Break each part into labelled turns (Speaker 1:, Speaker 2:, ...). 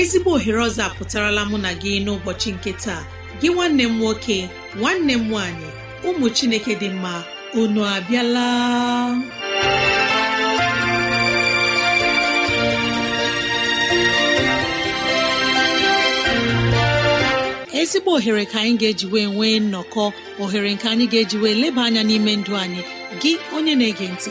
Speaker 1: Ezigbo ohere ọzọ apụtarala mụ na gị n'ụbọchị nke taa. Gị nwanne m nwoke nwanne m nwaanyị ụmụ chineke dị mma unu abịala. Ezigbo ohere ka anyị ga-eji wee nwee nnọkọ ohere nke anyị ga-eji wee leba anya n'ime ndụ anyị. Gị onye na-ege ntị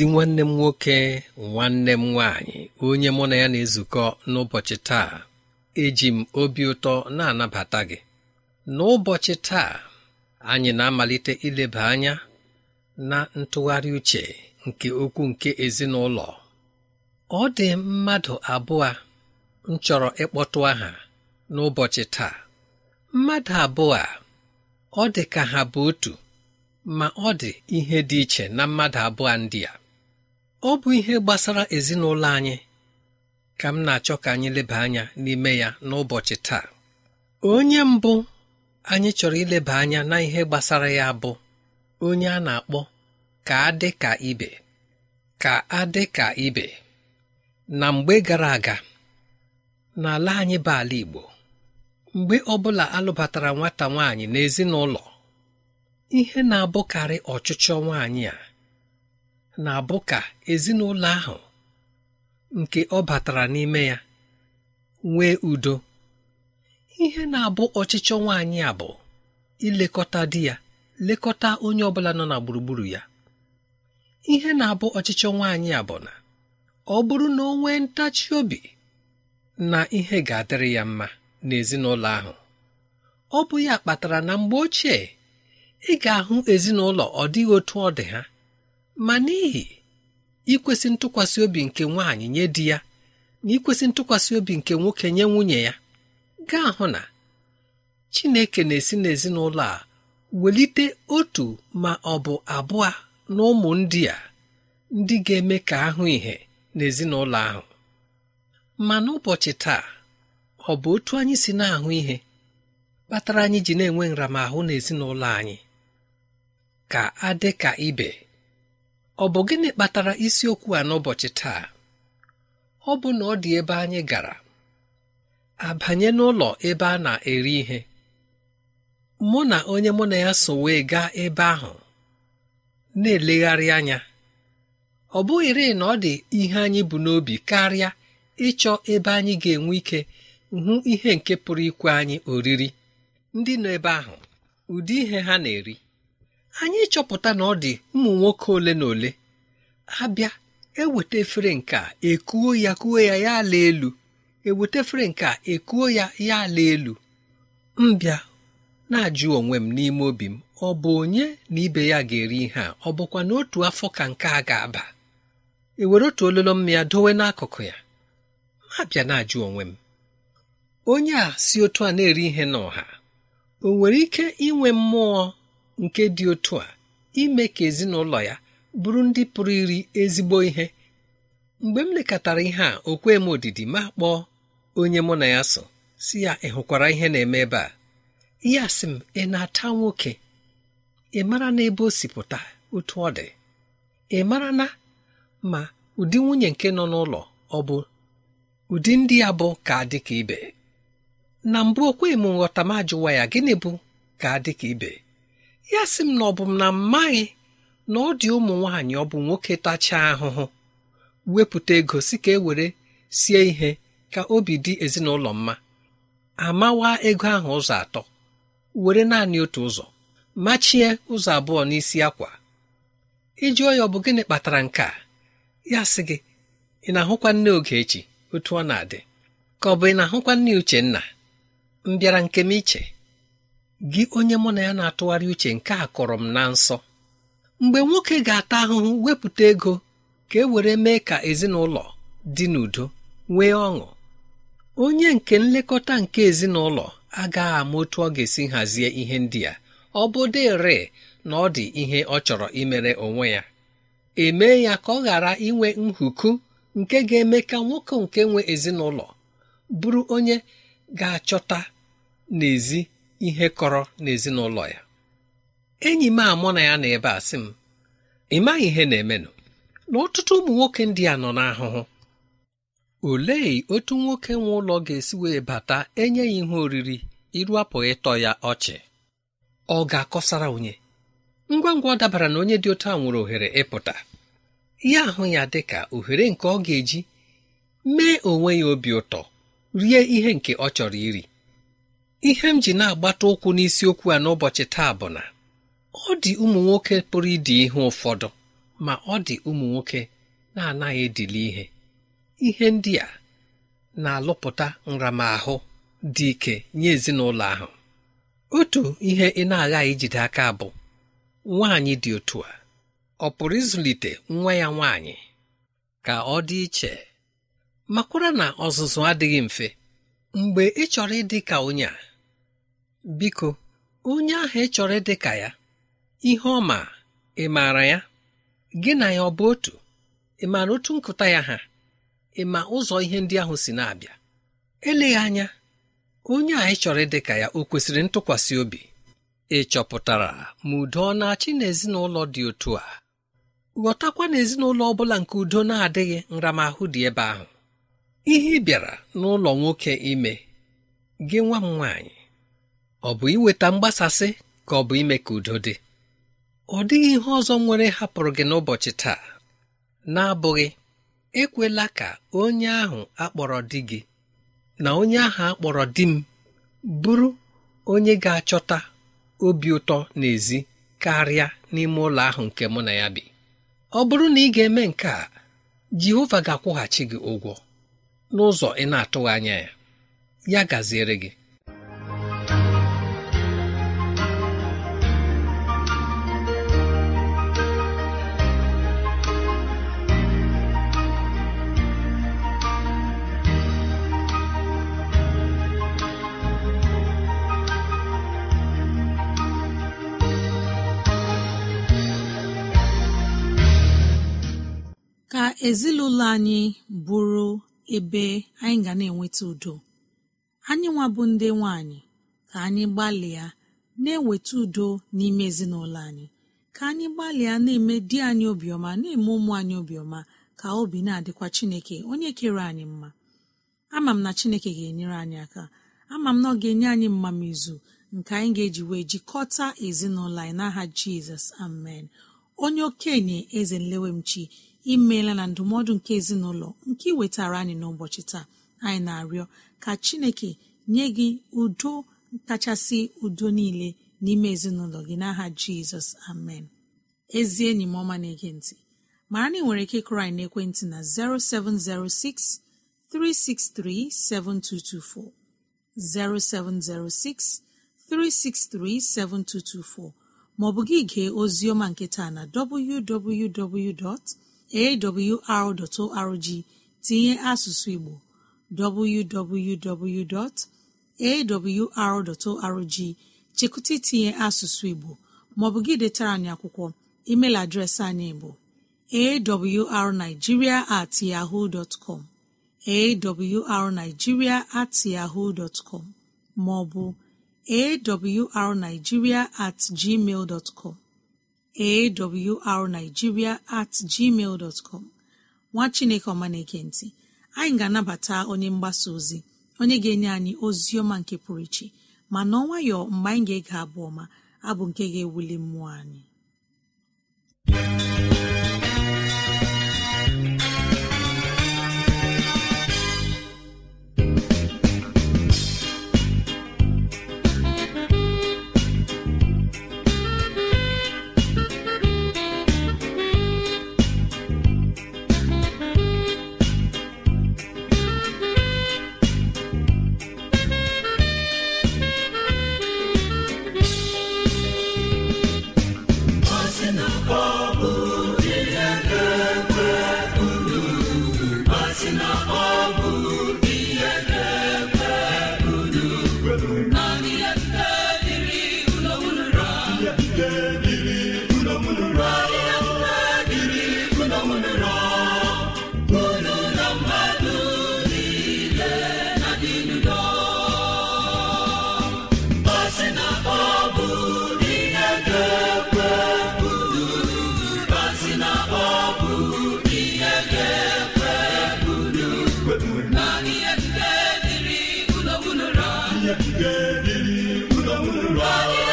Speaker 2: Ezi nwanne m nwoke nwanne m nwaanyị onye mụ na ya na-ezukọ n'ụbọchị taa eji m obi ụtọ na-anabata gị. N'ụbọchị taa anyị na-amalite ileba anya na ntụgharị uche nke okwu nke ezinụlọ. Ọ dị mmadụ abụọ m chọrọ ịkpọtụ aha n'ụbọchị taa. Mmadụ abụọ ọ dị ka ha bụ otu ma ọ dị ihe dị iche na mmadụ abụọ ndị a. ọ bụ ihe gbasara ezinụlọ anyị ka m na-achọ ka anyị leba anya n'ime ya n'ụbọchị taa. Onye mbụ anyị chọrọ ileba anya na ihe gbasara ya bụ onye a na-akpọ ka adị ka ibe. Ka adị ka ibe. Na mgbe gara aga n'ala anyị bụ ala Igbo mgbe ọbụla alụbatara nwata nwaanyị n'ezinụlọ ihe na-abụkarị ọchịchọ nwaanyị a na-abụ ka ezinụlọ ahụ nke ọ batara n'ime ya nwee udo. Ihe na-abụ ọchịchọ nwaanyị a bụ ilekọta di ya lekọta onye ọbụla nọ na gburugburu ya. Ihe na-abụ ọchịchọ nwaanyị a bụ na ọ bụrụ na o nwee ntachi obi na ihe ga-adịrị ya mma n'ezinụlọ ahụ ọ bụ ya kpatara na mgbe ochie ị ga-ahụ ezinụlọ ọ dịghị otu ọ dị ha. Ma n'ihi ikwesị ntụkwasị obi nke nwaanyị nye di ya na ikwesị ntụkwasị obi nke nwoke nye nwunye ya gaa hụ na Chineke na-esi n'ezinụlọ a welite otu ma ọ bụ abụọ na ụmụ ndị a ndị ga-eme ka ahụ ihe n'ezinụlọ ahụ. Ma n'ụbọchị taa ọ bụ otu anyị si na-ahụ ihe kpatara anyị ji na-enwe nramahụ n'ezinụlọ anyị. Ka adị ka ibe. Ọ bụ gịnị kpatara isiokwu a n'ụbọchị taa? Ọ bụ na ọ dị ebe anyị gara abanye n'ụlọ ebe a na-eri ihe. Mụ na onye mụ na ya so wee gaa ebe ahụ na-elegharị anya. Ọ bụghịrị na ọ dị ihe anyị bụ n'obi karịa ịchọ ebe anyị ga-enwe ike hụ ihe nke pụrụ ikwe anyị oriri. Ndị nọ ebe ahụ ụdị ihe ha na-eri. Anyị chọpụta na ọ dị ụmụ nwoke ole na ole. Abịa eweta efere nke a ekuo ya kuo ya ya ala elu. Eweta efere nke a ekuo ya ya ala elu. Mbịa na-ajụ onwe m n'ime obi m ọ bụ onye na ibe ya ga-eri ihe a? Ọ bụkwa na otu afọ ka nke a ga-aba? Ewere otu ololo mmịa dowe n'akụkụ ya? Ma bịa na-ajụ onwe m. Onye a si otu a na-eri ihe n'ọha o nwere ike inwe mmụọ nke dị otu a ime ka ezinụlọ ya bụrụ ndị pụrụ iri ezigbo ihe. Mgbe m lekọtara ihe a o m odidi ma kpọọ onye mụ na ya so si ya ị hụkwara ihe na-eme ebe a? Ya sị m ị na-ata nwoke? Ị mara na ebe o si pụta otu ọ dị? Ị mara na ma ụdị nwunye nke nọ n'ụlọ ọ bụ ụdị ndị ya bụ ka dị ka ibe? Na mbụ okweghị m nghọta m ajụwa ya gịnị bụ ka dị ka ibe? Ya sị m na ọ bụ m na mmaghị na ọ dị ụmụ nwaanyị ọ bụ nwoke tachaa ahụhụ. Wepụta ego si ka e were sie ihe ka obi dị ezinụlọ mma. Amawa ego ahụ ụzọ atọ. Were naanị otu ụzọ. Machie ụzọ abụọ n'isi akwa. Ya ọ bụ gịnị kpatara nke a? Ya sị gị ị na-ahụkwa nne Ogechi otu ọ na-adị. Ka ọ bụ ị na-ahụkwa nne Uchenna m bịara nke m iche. Gị onye mụ na ya na-atụgharị uche nke a kọrọ m na nsọ. Mgbe nwoke ga-ata ahụhụ wepụta ego ka e were mee ka ezinụlọ dị n'udo nwee ọṅụ. Onye nke nlekọta nke ezinụlọ agaghị ama otu ọ ga-esi hazie ihe ndị a. Ọ bụ dịrị na ọ dị ihe ọ chọrọ imere onwe ya. Emee ya ka ọ ghara inwe nhuku nke ga-eme ka nwoke nke nwe ezinụlọ bụrụ onye ga-achọta n'ezi ihe kọrọ n'ezinụlọ ya. Enyi m amụ na ya na ebe a sị m ị maghị ihe na-emenụ na ọtụtụ ụmụ nwoke ndị a nọ n'ahụhụ. Olee otu nwoke nwe ụlọ ga-esi wee bata enye ya ihe oriri iru apụghị ịtọ ya ọchị? Ọ ga-akọsara onye. Ngwa ngwa ọ dabara na onye dị otu a nwere ohere ịpụta. Ya ahụ ya dị ka ohere nke ọ ga-eji mee onwe ya obi ụtọ rie ihe nke ọ chọrọ iri. Ihe m ji na-agbata ụkwụ n'isiokwu a n'ụbọchị taa bụ na ọ dị ụmụ nwoke pụrụ ịdị ihe ụfọdụ ma ọ dị ụmụ nwoke na-anaghị edili ihe. Ihe ndị a na-alụpụta nramahụ dị ike nye ezinụlọ ahụ. Otu ihe ị na-aghaghị ijide aka bụ nwaanyị dị otu a ọ pụrụ ịzụlite nwa ya nwaanyị? Ka ọ dị iche makwara na ọzụzụ adịghị mfe. Mgbe ị chọrọ ịdị ka onye a biko onye ahụ ị chọrọ ịdị ka ya ihe ọ ma ị maara ya? Gị na ya ọ bụ otu? Ị maara otu nkụta ya ha? Ị ma ụzọ ihe ndị ahụ si na-abịa? Eleghị anya onye a ị chọrọ ịdị ka ya o kwesịrị ntụkwasị obi? Ị chọpụtara ma udo ọ na-achị n'ezinụlọ dị otu a? Ghọtakwa na ezinụlọ ọ bụla nke udo na-adịghị nramahụ dị ebe ahụ. Ihe ị bịara n'ụlọ nwoke ime gị nwa m nwaanyị ọ bụ iweta mgbasasị ka ọ bụ ime ka udo dị? Ọ dịghị ihe ọzọ nwere hapụrụ gị n'ụbọchị taa. Na-abụghị ekwela ka onye ahụ akpọrọ di gị na onye ahụ akpọrọ di m bụrụ onye ga-achọta obi ụtọ n'ezi karịa n'ime ụlọ ahụ nke mụ na ya bi. Ọ bụrụ na ị ga-eme nke a Jehova ga-akwụghachi gị ụgwọ n'ụzọ ị na-atụghị anya ya. Ya gaziere gị.
Speaker 1: Ezinụlọ anyị bụrụ ebe anyị ga na-enweta udo. Anyị nwa bụ ndị nwanyị ka anyị gbalịa na-eweta udo n'ime ezinụlọ anyị. Ka anyị gbalịa na-eme di anyị obiọma na-eme ụmụ anyị obiọma ka obi na-adịkwa chineke onye kere anyị mma. Ama m na chineke ga-enyere anyị aka. Ama m na ọ ga-enye anyị mmamizu nke anyị ga-eji wee jikọta ezinụlọ anyị n'aha jizọs. Amen. Onye okenye eze nlewemchi imeela na ndụmọdụ nke ezinụlọ nke iwetara anyị n'ụbọchị taa anyị na-arịọ ka chineke nye gị udo kachasị udo niile n'ime ezinụlọ gị n'aha jizọs amen. Ezi enyi m ọma na-ege ntị mara na ị nwere ike ịkụrụ anyị n'ekwentị na 0706 363 7224 0706 363 7224 maọbụ gị gee oziọma nke na www.awr.org tinye asụsụ Igbo. Www.awr.org chekụta itinye asụsụ Igbo. Maọbụ gị detara anyị akwụkwọ email adreesị anyị bụ awrnigeria at yahoo dot com. Awrnigeria at yahoo dot com. Maọbụ awrnigeria at gmail dot com. Awrnigeria at gmail dot com. Nwa chineke ọma na-ege ntị anyị ga-anabata onye mgbasa ozi onye ga-enye anyị ozi ọma nke pụrụ iche ma n'ọnwayọ mgbe anyị ga-ege abụ ọma abụ nke ga-ewuli mmụọ anyị.
Speaker 3: Yet today, you would have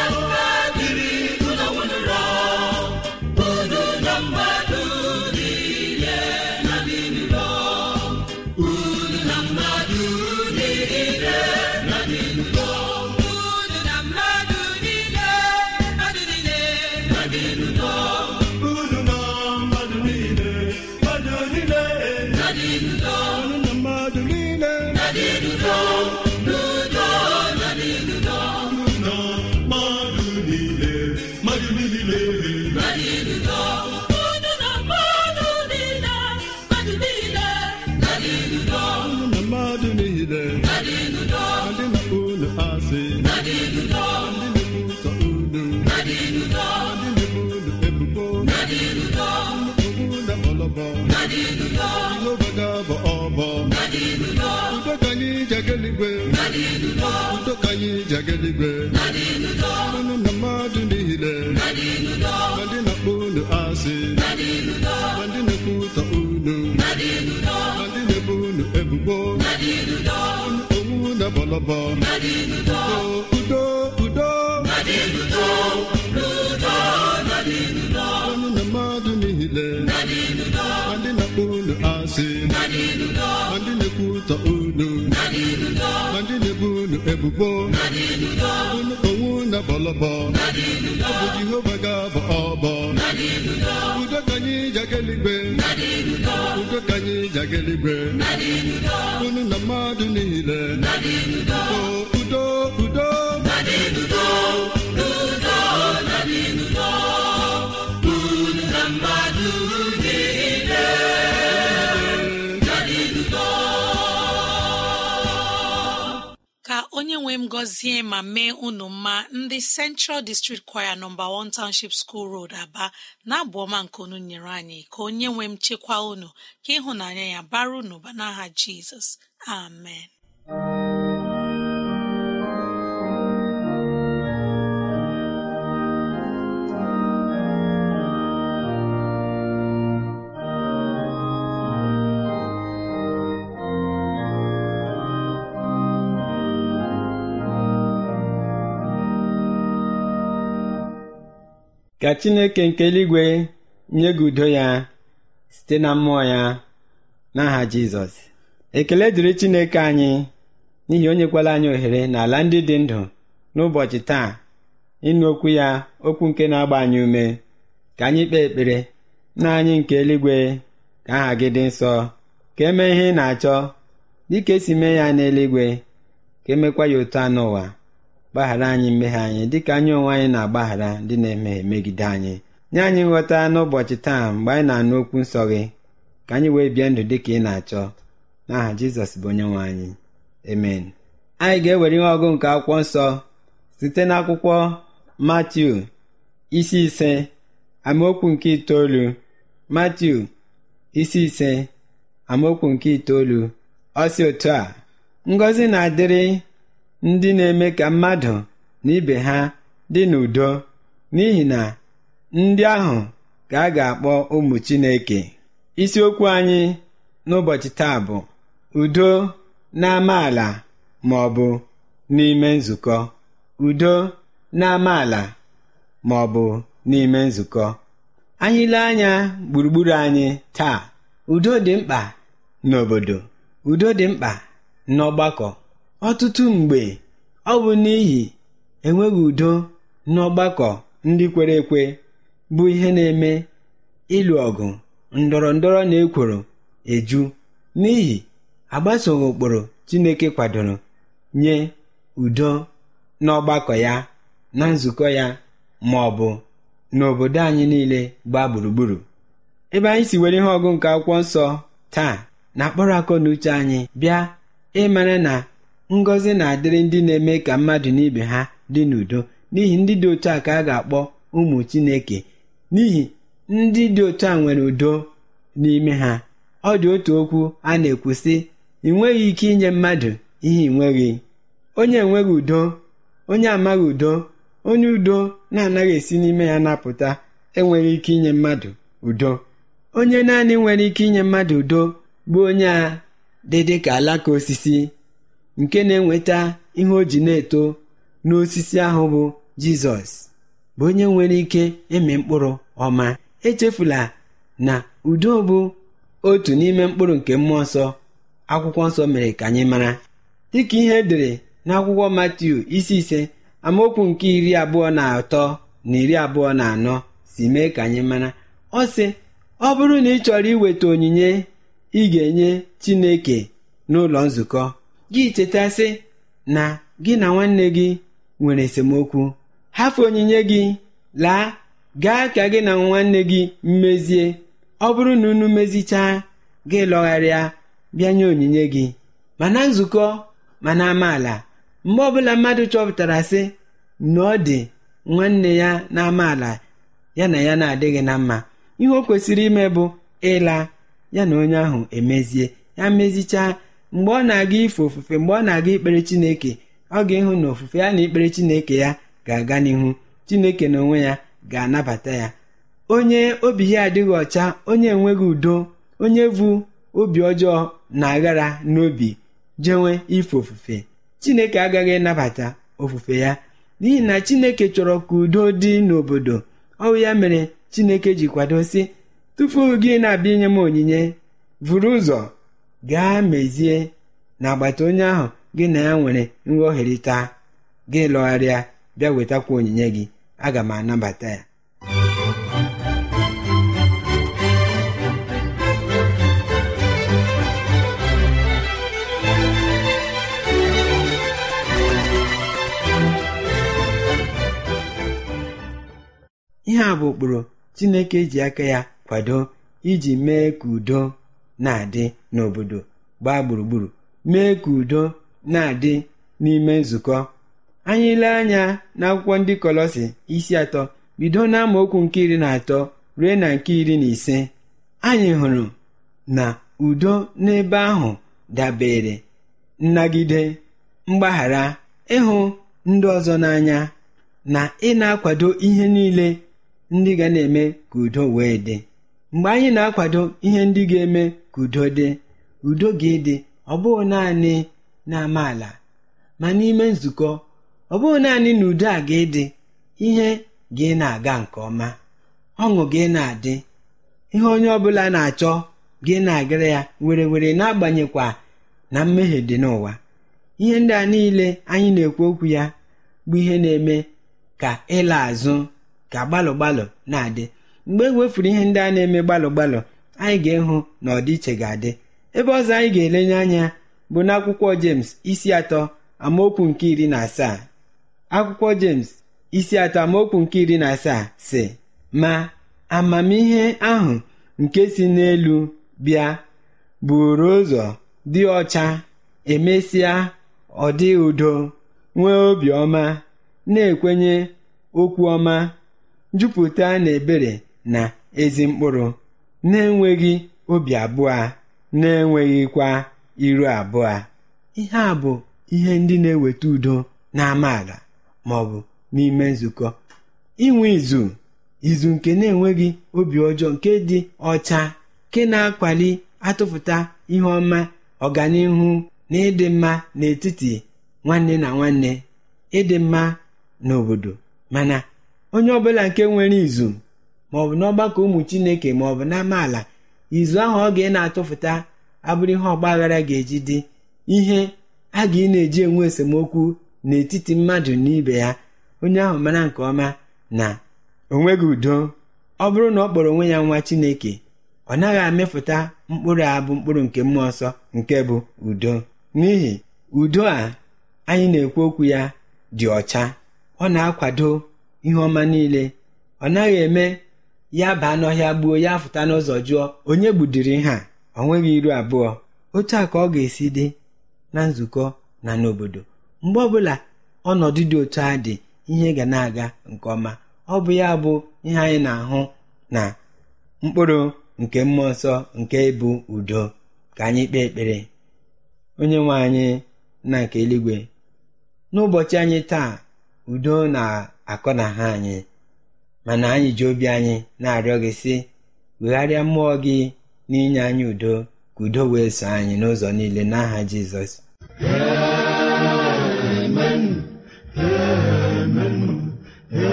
Speaker 3: udo ka anyị ji aga eluigwe unu na mmadụ niile ma ndị na-akpọ unu asị ma ndị na-ekwu ụtọ unu ma ndị na-ebo unu ebubo unu onwu na bọlọbọ udo udo mmadụ niile ndị na-akpọ unu asị ma ndị na-ekwu ụtọ unu ma ndị na-ebu unu ebubo. Unu onwu na bọlọbọ ọ bụ Jehova ga-abọ ọbọ udo ka anyị eluigwe udo ka anyị eluigwe unu na mmadụ niile udo udo.
Speaker 1: Onye nwe m gọzie ma mee unu mma ndị Central District Choir nọmba 1 Township School Road Aba na-abụ ọma nke unu nyere anyị ka onye nwe m chekwa unu ka ịhụnanya ya baru n'ụba n'aha Jizọs. Amen.
Speaker 4: Ka chineke nke eluigwe nye gị udo ya site na mmụọ ya n'aha jizọs. Ekele dịrị chineke anyị n'ihi o nyekwala anyị ohere n'ala ndị dị ndụ n'ụbọchị taa ịnụ okwu ya okwu nke na-agba anyị ume. Ka anyị kpee ekpere na anyị nke eluigwe ka aha gị dị nsọ ka emee ihe ị na-achọ dịka esi mee ya n'eluigwe ka emekwa ya otu anụ ụwa. Gbaghara anyị mmehie anyị dịka anyị onwe anyị na-agbaghara ndị na-emehie megide anyị. Nye anyị nghọta n'ụbọchị taa mgbe anyị na-anụ okwu nsọ gị ka anyị wee bie ndụ dịka ị na-achọ. N'aha jizọs bụ onye nwe anyị. Amen. Anyị ga-ewere ihe ọgụ nke akwụkwọ nsọ site n'akwụkwọ matiu isi ise amaokwu nke itoolu. Matiu isi ise amaokwu nke itoolu. Ọ si otu a ngọzi na-adịrị ndị na-eme ka mmadụ na ibe ha dị n'udo n'ihi na ndị ahụ ka a ga-akpọ ụmụ Chineke. Isiokwu anyị n'ụbọchị taa bụ udo n'amaala ma ọ bụ n'ime nzukọ. Udo n'amaala ma ọ bụ n'ime nzukọ. Anyị lee anya gburugburu anyị taa. Udo dị mkpa n'obodo. Udo dị mkpa n'ọgbakọ. Ọtụtụ mgbe ọ bụ n'ihi enweghị udo n'ọgbakọ ndị kwere ekwe bụ ihe na-eme ịlụ ọgụ ndọrọ ndọrọ na ekworo eju n'ihi agbasoghị ụkpụrụ Chineke kwadoro nye udo n'ọgbakọ ya na nzukọ ya ma ọ bụ n'obodo anyị niile gbaa gburugburu. Ebe anyị si were ihe ọgụ nke akwụkwọ nsọ taa na-akpọrọ akọ na uche anyị bịa ịmara na ngọzi na-adịrị ndị na-eme ka mmadụ na ibe ha dị n'udo. N'ihi ndị dị otu a ka a ga-akpọ ụmụ Chineke. N'ihi ndị dị otu a nwere udo n'ime ha. Ọ dị otu okwu a na-ekwu sị ị nweghị ike inye mmadụ ihe ị nweghị. Onye enweghị udo onye amaghị udo onye udo na-anaghị esi n'ime ya napụta enweghị ike inye mmadụ udo. Onye naanị nwere ike inye mmadụ udo bụ onye a dị dị ka alaka osisi. Nke na-enweta ihe o ji na-eto n'osisi ahụ bụ jizọs bụ onye nwere ike ịmị mkpụrụ ọma. Echefula na udo bụ otu n'ime mkpụrụ nke mmụọ nsọ akwụkwọ nsọ mere ka anyị mara. Dịka ihe edere n'akwụkwọ matiu isi ise amaokwu nke iri abụọ na atọ na iri abụọ na anọ si mee ka anyị mara. Ọ sị ọ bụrụ na ị chọrọ iweta onyinye ị ga-enye chineke n'ụlọ nzukọ gị chetasị na gị na nwanne gị nwere esemokwu. Hafụ onyinye gị laa gaa ka gị na nwanne gị mmezie ọ bụrụ na unu mezichaa gị lọgharịa bịa nye onyinye gị. Mana nzukọ mana amaala mgbe ọbụla mmadụ chọpụtara sị na ọ dị nwanne ya na amaala ya na ya na-adịghị na mma. Ihe o kwesịrị ime bụ ịla ya na onye ahụ emezie. Ya mezichaa mgbe ọ na-aga ife ofufe mgbe ọ na-aga ikpere chineke ọ ga-ịhụ na ofufe ya na ikpere chineke ya ga-aga n'ihu. Chineke na onwe ya ga-anabata ya. Onye obi ya adịghị ọcha onye enweghị udo onye vu obi ọjọọ na aghara n'obi jenwe ife ofufe. Chineke agaghị ịnabata ofufe ya. N'ihi na chineke chọrọ ka udo dị n'obodo ọ ya mere chineke ji kwado sị tupu gị na-abịa inye m onyinye vụrụ ụzọ gaa mezie na agbata onye ahụ gị na ya nwere nghọherịta gị lọgharịa bịa wetakwa onyinye gị. Aga m anabata ya. Ihe a bụ ụkpụrụ chineke ji aka ya kwado iji mee ka udo na-adị n'obodo gbaa gburugburu mee ka udo na-adị n'ime nzukọ. Anyị lee anya n'akwụkwọ ndị kọlọsi isi atọ bido n'amaokwu nke iri na atọ ruo na nke iri na ise. Anyị hụrụ na udo n'ebe ahụ dabere nnagide mgbaghara ịhụ ndị ọzọ n'anya na ị na-akwado ihe niile ndị ga na-eme ka udo wee dị. Mgbe anyị na-akwado ihe ndị ga-eme udo dị udo ga-ịdị ọ bụghị naanị n'amaala ma n'ime nzukọ ọ bụghị naanị na udo a ga-ịdị ihe gị na-aga nke ọma ọṅụ gị na-adị. Ihe onye ọbụla na-achọ gị na-agara ya were were na-agbanyekwa na mmehie dị n'ụwa. Ihe ndị a niile anyị na-ekwu okwu ya bụ ihe na-eme ka ịla azụ ka gbalụ gbalụ na-adị. Mgbe e wefuru ihe ndị a na-eme gbalụ gbalụ anyị ga-ịhụ na ọdịiche ga-adị. Ebe ọzọ anyị ga-elenye anya bụ n'akwụkwọ James isi atọ amaokwu nke iri na asaa. Akwụkwọ James isi atọ amaokwu nke iri na asaa si ma amamihe ahụ nke si n'elu bịa buru ụzọ dị ọcha emesịa ọ dị udo nwee obiọma na-ekwenye okwu ọma jupụta na ebere na ezi mkpụrụ. Na-enweghị obi abụọ na-enweghịkwa iru abụọ. Ihe a bụ ihe ndị na-eweta udo n'amaala ma ọ bụ n'ime nzukọ. Inwe izu izu nke na-enweghị obi ọjọọ nke dị ọcha nke na-akpali atụpụta ihe ọma ọganihu na ịdị mma n'etiti nwanne na nwanne ịdị mma n'obodo. Mana onye ọbụla nke nwere izu maọbụ n'ọgbakọ ụmụ chineke maọbụ n'amaala izu ahụ ọ ga na-atụfụta abụrụ ihe ọgbaghara ga-eji dị ihe a ga na-eji enwe esemokwu n'etiti mmadụ na ibe ya. Onye ahụ mara nke ọma na o nweghị udo. Ọ bụrụ na ọ kpọrọ onwe ya nwa chineke ọ naghị amịpụta mkpụrụ a bụ mkpụrụ nke mmụọ nsọ nke bụ udo. N'ihi udo a anyị na-ekwu okwu ya dị ọcha. Ọ na-akwado ihe ọma niile. Ọ naghị eme ya baa n'ọhịa gbuo ya fụta n'ụzọ jụọ onye gbudiri ha ọ nweghị iru abụọ. Otu a ka ọ ga-esi dị na nzukọ na n'obodo. Mgbe ọbụla ọnọdụ dị otu a dị ihe ga na-aga nke ọma. Ọ bụ ya bụ ihe anyị na-ahụ na mkpụrụ nke mmụọ nsọ nke bụ udo. Ka anyị kpee ekpere. Onye nwe anyị na nke eluigwe n'ụbọchị anyị taa udo na-akọ na ha anyị. Mana anyị ji obi anyị na-arịọ gị sị wegharịa mmụọ gị n'inye anyị udo ka udo wee so anyị n'ụzọ niile n'aha Jizọs.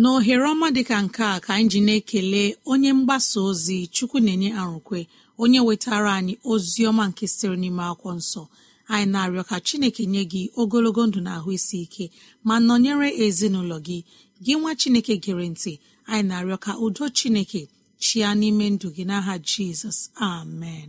Speaker 1: N'ohere ọma dịka nke a ka anyị ji na-ekele onye mgbasa ozi chukwu na-enye arụkwe onye wetara anyị ozi ọma nke sitere n'ime akwụkwọ nsọ. Anyị na-arịọ ka chineke nye gị ogologo ndụ na ahụ isi ike ma nọnyere ezinụlọ gị. Gị nwa chineke gere ntị anyị na-arịọ ka udo chineke chia n'ime ndụ gị n'aha jizọs. Amen.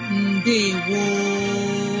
Speaker 1: mbe woo